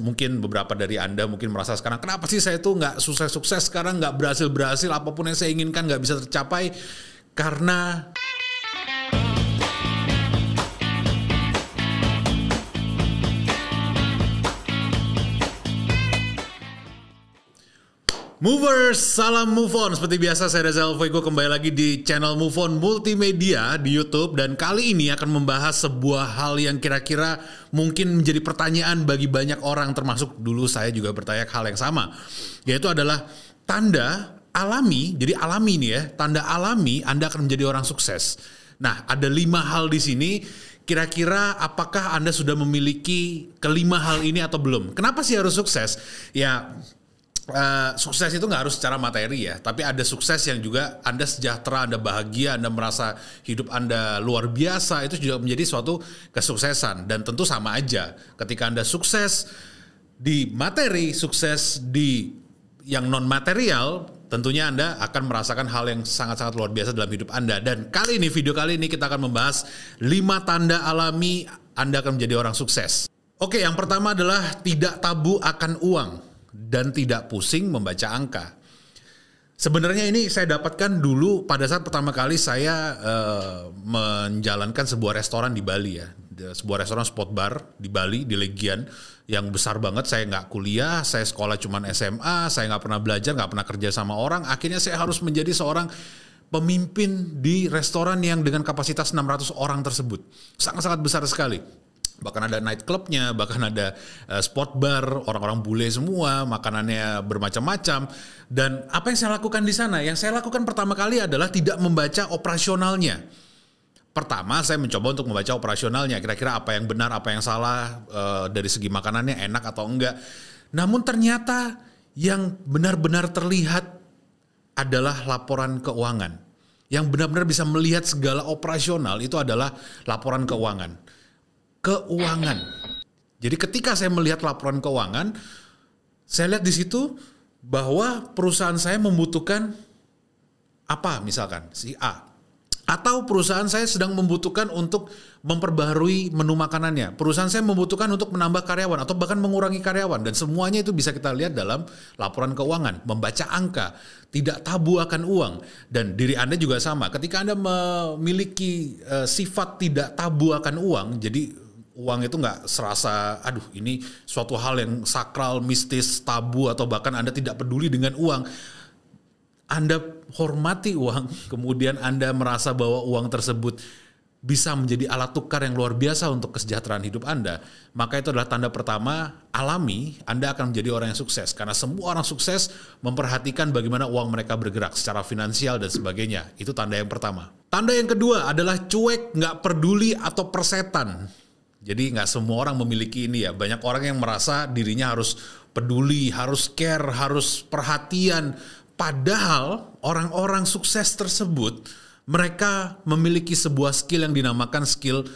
Mungkin beberapa dari Anda mungkin merasa sekarang, kenapa sih saya tuh nggak sukses-sukses sekarang, nggak berhasil-berhasil, apa pun yang saya inginkan nggak bisa tercapai, karena Movers, salam move on. Seperti biasa saya Reza Alvoigo kembali lagi di channel Move On Multimedia di YouTube dan kali ini akan membahas sebuah hal yang kira-kira mungkin menjadi pertanyaan bagi banyak orang termasuk dulu saya juga bertanya hal yang sama. Yaitu adalah tanda alami, jadi alami nih ya, tanda alami Anda akan menjadi orang sukses. Nah, ada lima hal di sini kira-kira apakah Anda sudah memiliki kelima hal ini atau belum? Kenapa sih harus sukses? Ya Uh, sukses itu nggak harus secara materi ya, tapi ada sukses yang juga Anda sejahtera, Anda bahagia, Anda merasa hidup Anda luar biasa, itu juga menjadi suatu kesuksesan. Dan tentu sama aja, ketika Anda sukses di materi, sukses di yang non material, tentunya Anda akan merasakan hal yang sangat-sangat luar biasa dalam hidup Anda. Dan kali ini, video kali ini kita akan membahas 5 tanda alami Anda akan menjadi orang sukses. Oke, yang pertama adalah tidak tabu akan uang dan tidak pusing membaca angka. Sebenarnya ini saya dapatkan dulu pada saat pertama kali saya uh, menjalankan sebuah restoran di Bali ya, sebuah restoran spot bar di Bali di Legian yang besar banget. Saya nggak kuliah, saya sekolah cuma SMA, saya nggak pernah belajar, nggak pernah kerja sama orang. Akhirnya saya harus menjadi seorang pemimpin di restoran yang dengan kapasitas 600 orang tersebut, sangat-sangat besar sekali bahkan ada night clubnya, bahkan ada uh, sport bar, orang-orang bule semua, makanannya bermacam-macam. Dan apa yang saya lakukan di sana? Yang saya lakukan pertama kali adalah tidak membaca operasionalnya. Pertama, saya mencoba untuk membaca operasionalnya, kira-kira apa yang benar, apa yang salah uh, dari segi makanannya enak atau enggak. Namun ternyata yang benar-benar terlihat adalah laporan keuangan. Yang benar-benar bisa melihat segala operasional itu adalah laporan keuangan keuangan. Jadi ketika saya melihat laporan keuangan, saya lihat di situ bahwa perusahaan saya membutuhkan apa misalkan si A atau perusahaan saya sedang membutuhkan untuk memperbaharui menu makanannya. Perusahaan saya membutuhkan untuk menambah karyawan atau bahkan mengurangi karyawan dan semuanya itu bisa kita lihat dalam laporan keuangan, membaca angka, tidak tabu akan uang dan diri Anda juga sama. Ketika Anda memiliki uh, sifat tidak tabu akan uang, jadi uang itu nggak serasa, aduh ini suatu hal yang sakral, mistis, tabu atau bahkan Anda tidak peduli dengan uang. Anda hormati uang, kemudian Anda merasa bahwa uang tersebut bisa menjadi alat tukar yang luar biasa untuk kesejahteraan hidup Anda, maka itu adalah tanda pertama alami Anda akan menjadi orang yang sukses. Karena semua orang sukses memperhatikan bagaimana uang mereka bergerak secara finansial dan sebagainya. Itu tanda yang pertama. Tanda yang kedua adalah cuek, nggak peduli atau persetan. Jadi nggak semua orang memiliki ini ya. Banyak orang yang merasa dirinya harus peduli, harus care, harus perhatian. Padahal orang-orang sukses tersebut mereka memiliki sebuah skill yang dinamakan skill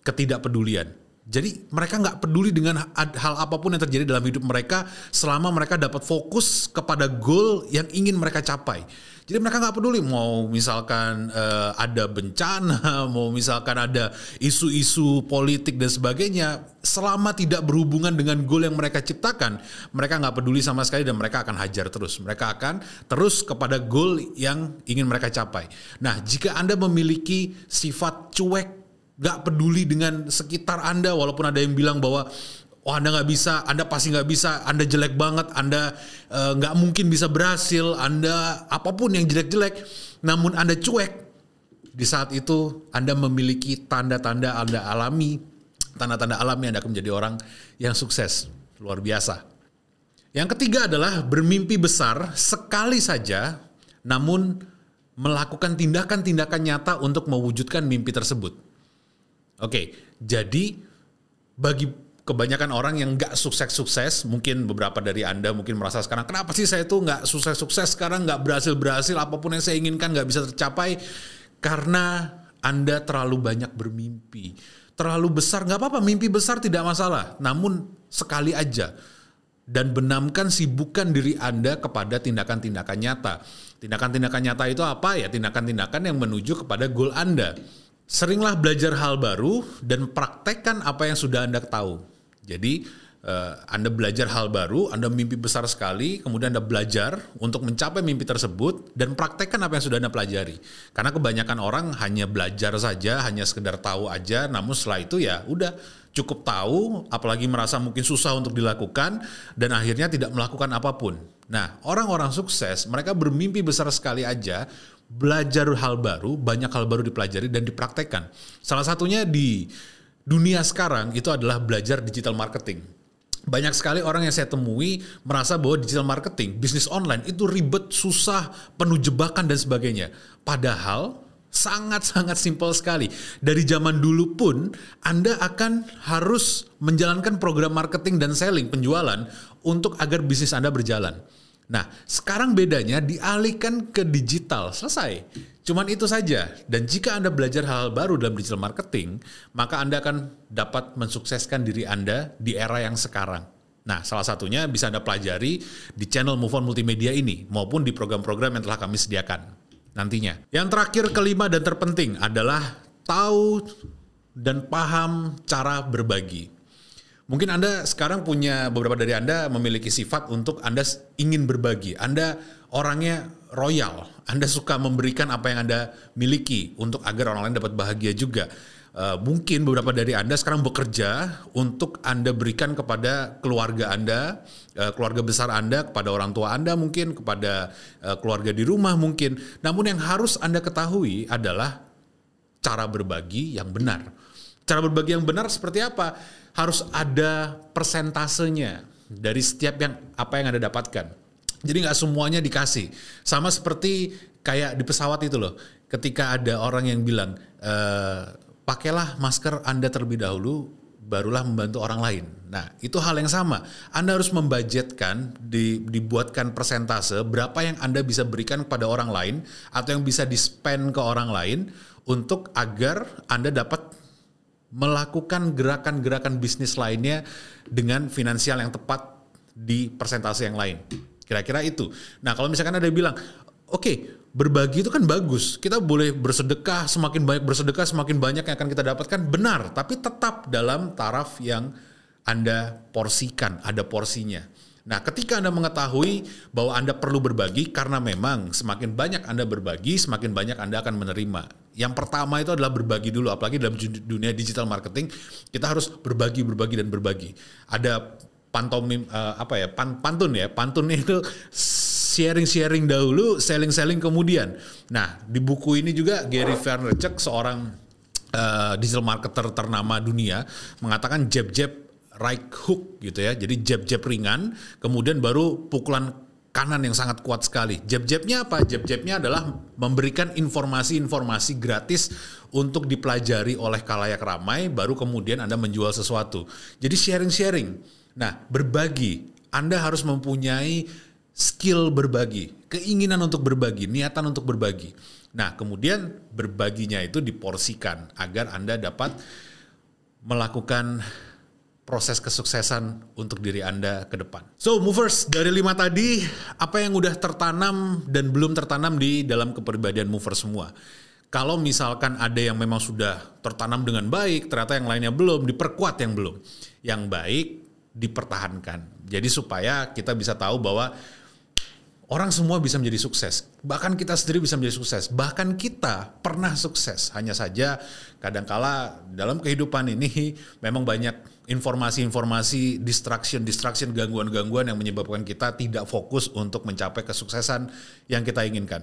ketidakpedulian. Jadi mereka nggak peduli dengan hal apa pun yang terjadi dalam hidup mereka selama mereka dapat fokus kepada goal yang ingin mereka capai. Jadi mereka nggak peduli mau misalkan uh, ada bencana, mau misalkan ada isu-isu politik dan sebagainya, selama tidak berhubungan dengan goal yang mereka ciptakan, mereka nggak peduli sama sekali dan mereka akan hajar terus. Mereka akan terus kepada goal yang ingin mereka capai. Nah, jika Anda memiliki sifat cuek, nggak peduli dengan sekitar Anda, walaupun ada yang bilang bahwa oh anda nggak bisa, anda pasti nggak bisa, anda jelek banget, anda eh, nggak uh, mungkin bisa berhasil, anda apa pun yang jelek-jelek, namun anda cuek. Di saat itu anda memiliki tanda-tanda anda alami, tanda-tanda alami anda akan menjadi orang yang sukses, luar biasa. Yang ketiga adalah bermimpi besar sekali saja, namun melakukan tindakan-tindakan nyata untuk mewujudkan mimpi tersebut. Oke, jadi bagi kebanyakan orang yang nggak sukses-sukses, mungkin beberapa dari Anda mungkin merasa sekarang, kenapa sih saya tuh nggak sukses-sukses sekarang, nggak berhasil-berhasil, apa pun yang saya inginkan nggak bisa tercapai, karena Anda terlalu banyak bermimpi. Terlalu besar, nggak apa-apa, mimpi besar tidak masalah, namun sekali aja. Dan benamkan sibukkan diri Anda kepada tindakan-tindakan nyata. Tindakan-tindakan nyata itu apa ya? Tindakan-tindakan yang menuju kepada goal Anda. Seringlah belajar hal baru dan praktekkan apa yang sudah Anda tahu. Jadi uh, Anda belajar hal baru, Anda mimpi besar sekali, kemudian Anda belajar untuk mencapai mimpi tersebut dan praktekkan apa yang sudah Anda pelajari. Karena kebanyakan orang hanya belajar saja, hanya sekedar tahu aja, namun setelah itu ya udah cukup tahu, apalagi merasa mungkin susah untuk dilakukan dan akhirnya tidak melakukan apa pun. Nah, orang-orang sukses mereka bermimpi besar sekali aja, belajar hal baru, banyak hal baru dipelajari dan dipraktekkan. Salah satunya di dunia sekarang itu adalah belajar digital marketing. Banyak sekali orang yang saya temui merasa bahwa digital marketing, bisnis online itu ribet, susah, penuh jebakan dan sebagainya. Padahal Sangat-sangat simpel sekali. Dari zaman dulu pun Anda akan harus menjalankan program marketing dan selling penjualan untuk agar bisnis Anda berjalan. Nah, sekarang bedanya dialihkan ke digital. Selesai. Cuman itu saja. Dan jika Anda belajar hal-hal baru dalam digital marketing, maka Anda akan dapat mensukseskan diri Anda di era yang sekarang. Nah, salah satunya bisa Anda pelajari di channel Move On Multimedia ini maupun di program-program yang telah kami sediakan nantinya. Yang terakhir kelima dan terpenting adalah tahu dan paham cara berbagi. Mungkin Anda sekarang punya beberapa dari Anda memiliki sifat untuk Anda ingin berbagi. Anda orangnya royal. Anda suka memberikan apa yang Anda miliki untuk agar orang lain dapat bahagia juga. Uh, mungkin beberapa dari Anda sekarang bekerja untuk Anda berikan kepada keluarga Anda, uh, keluarga besar Anda, kepada orang tua Anda mungkin, kepada uh, keluarga di rumah mungkin. Namun yang harus Anda ketahui adalah cara berbagi yang benar. Cara berbagi yang benar seperti apa? Harus ada persentasenya dari setiap yang apa yang Anda dapatkan. Jadi nggak semuanya dikasih. Sama seperti kayak di pesawat itu loh. Ketika ada orang yang bilang, e, pakailah masker Anda terlebih dahulu barulah membantu orang lain. Nah, itu hal yang sama. Anda harus membudgetkan, di, dibuatkan persentase berapa yang Anda bisa berikan kepada orang lain atau yang bisa di-spend ke orang lain untuk agar Anda dapat melakukan gerakan-gerakan bisnis lainnya dengan finansial yang tepat di persentase yang lain. Kira-kira itu. Nah, kalau misalkan ada yang bilang, oke, okay, berbagi itu kan bagus. Kita boleh bersedekah, semakin banyak bersedekah, semakin banyak yang akan kita dapatkan. Benar, tapi tetap dalam taraf yang Anda porsikan, ada porsinya. Nah, ketika Anda mengetahui bahwa Anda perlu berbagi, karena memang semakin banyak Anda berbagi, semakin banyak Anda akan menerima. Yang pertama itu adalah berbagi dulu, apalagi dalam dunia digital marketing, kita harus berbagi, berbagi, dan berbagi. Ada pantomim, uh, apa ya, pantun ya, pantunnya itu sharing-sharing dahulu, selling-selling kemudian. Nah, di buku ini juga Gary Vaynerchuk seorang uh, digital marketer ternama dunia mengatakan jab-jab right hook gitu ya. Jadi jab-jab ringan, kemudian baru pukulan kanan yang sangat kuat sekali. Jab-jabnya apa? Jab-jabnya adalah memberikan informasi-informasi gratis untuk dipelajari oleh kalayak ramai, baru kemudian Anda menjual sesuatu. Jadi sharing-sharing. Nah, berbagi. Anda harus mempunyai skill berbagi, keinginan untuk berbagi, niatan untuk berbagi. Nah, kemudian berbaginya itu diporsikan agar Anda dapat melakukan proses kesuksesan untuk diri Anda ke depan. So, movers, dari lima tadi, apa yang udah tertanam dan belum tertanam di dalam kepribadian movers semua? Kalau misalkan ada yang memang sudah tertanam dengan baik, ternyata yang lainnya belum, diperkuat yang belum. Yang baik dipertahankan. Jadi supaya kita bisa tahu bahwa Orang semua bisa menjadi sukses. Bahkan kita sendiri bisa menjadi sukses. Bahkan kita pernah sukses. Hanya saja kadangkala dalam kehidupan ini memang banyak informasi-informasi, distraction, distraction, gangguan-gangguan yang menyebabkan kita tidak fokus untuk mencapai kesuksesan yang kita inginkan.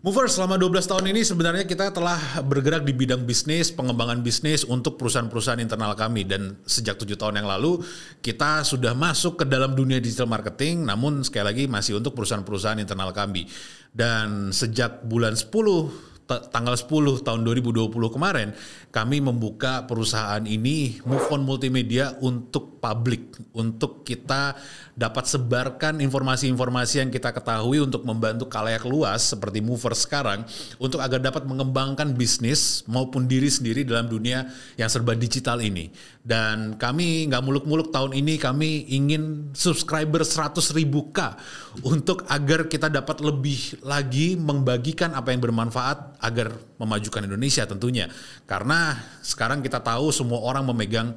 Mover selama 12 tahun ini sebenarnya kita telah bergerak di bidang bisnis, pengembangan bisnis untuk perusahaan-perusahaan internal kami dan sejak tujuh tahun yang lalu kita sudah masuk ke dalam dunia digital marketing namun sekali lagi masih untuk perusahaan-perusahaan internal kami. Dan sejak bulan 10 tanggal 10 tahun 2020 kemarin kami membuka perusahaan ini Move On Multimedia untuk publik untuk kita dapat sebarkan informasi-informasi yang kita ketahui untuk membantu kalayak luas seperti mover sekarang untuk agar dapat mengembangkan bisnis maupun diri sendiri dalam dunia yang serba digital ini. Dan kami nggak muluk-muluk tahun ini kami ingin subscriber 100 ribu K untuk agar kita dapat lebih lagi membagikan apa yang bermanfaat agar memajukan Indonesia tentunya. Karena sekarang kita tahu semua orang memegang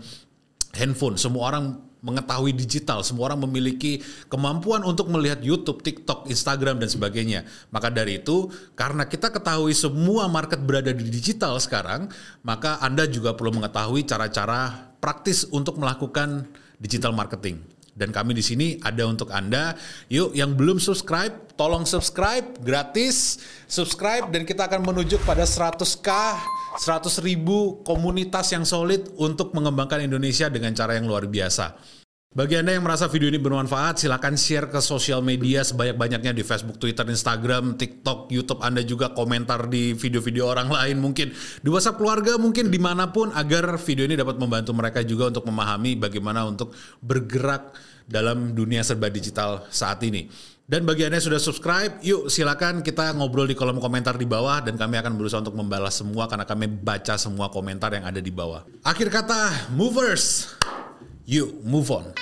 handphone, semua orang mengetahui digital. Semua orang memiliki kemampuan untuk melihat YouTube, TikTok, Instagram dan sebagainya. Maka dari itu, karena kita ketahui semua market berada di digital sekarang, maka Anda juga perlu mengetahui cara-cara praktis untuk melakukan digital marketing. Dan kami di sini ada untuk Anda. Yuk yang belum subscribe, tolong subscribe gratis. Subscribe dan kita akan menuju pada 100k, 100 ribu komunitas yang solid untuk mengembangkan Indonesia dengan cara yang luar biasa. Bagi Anda yang merasa video ini bermanfaat, silakan share ke sosial media sebanyak-banyaknya di Facebook, Twitter, Instagram, TikTok, YouTube. Anda juga komentar di video-video orang lain mungkin. Di WhatsApp keluarga mungkin di mana pun agar video ini dapat membantu mereka juga untuk memahami bagaimana untuk bergerak dalam dunia serba digital saat ini. Dan bagi Anda yang sudah subscribe, yuk silakan kita ngobrol di kolom komentar di bawah dan kami akan berusaha untuk membalas semua karena kami baca semua komentar yang ada di bawah. Akhir kata, movers! You move on.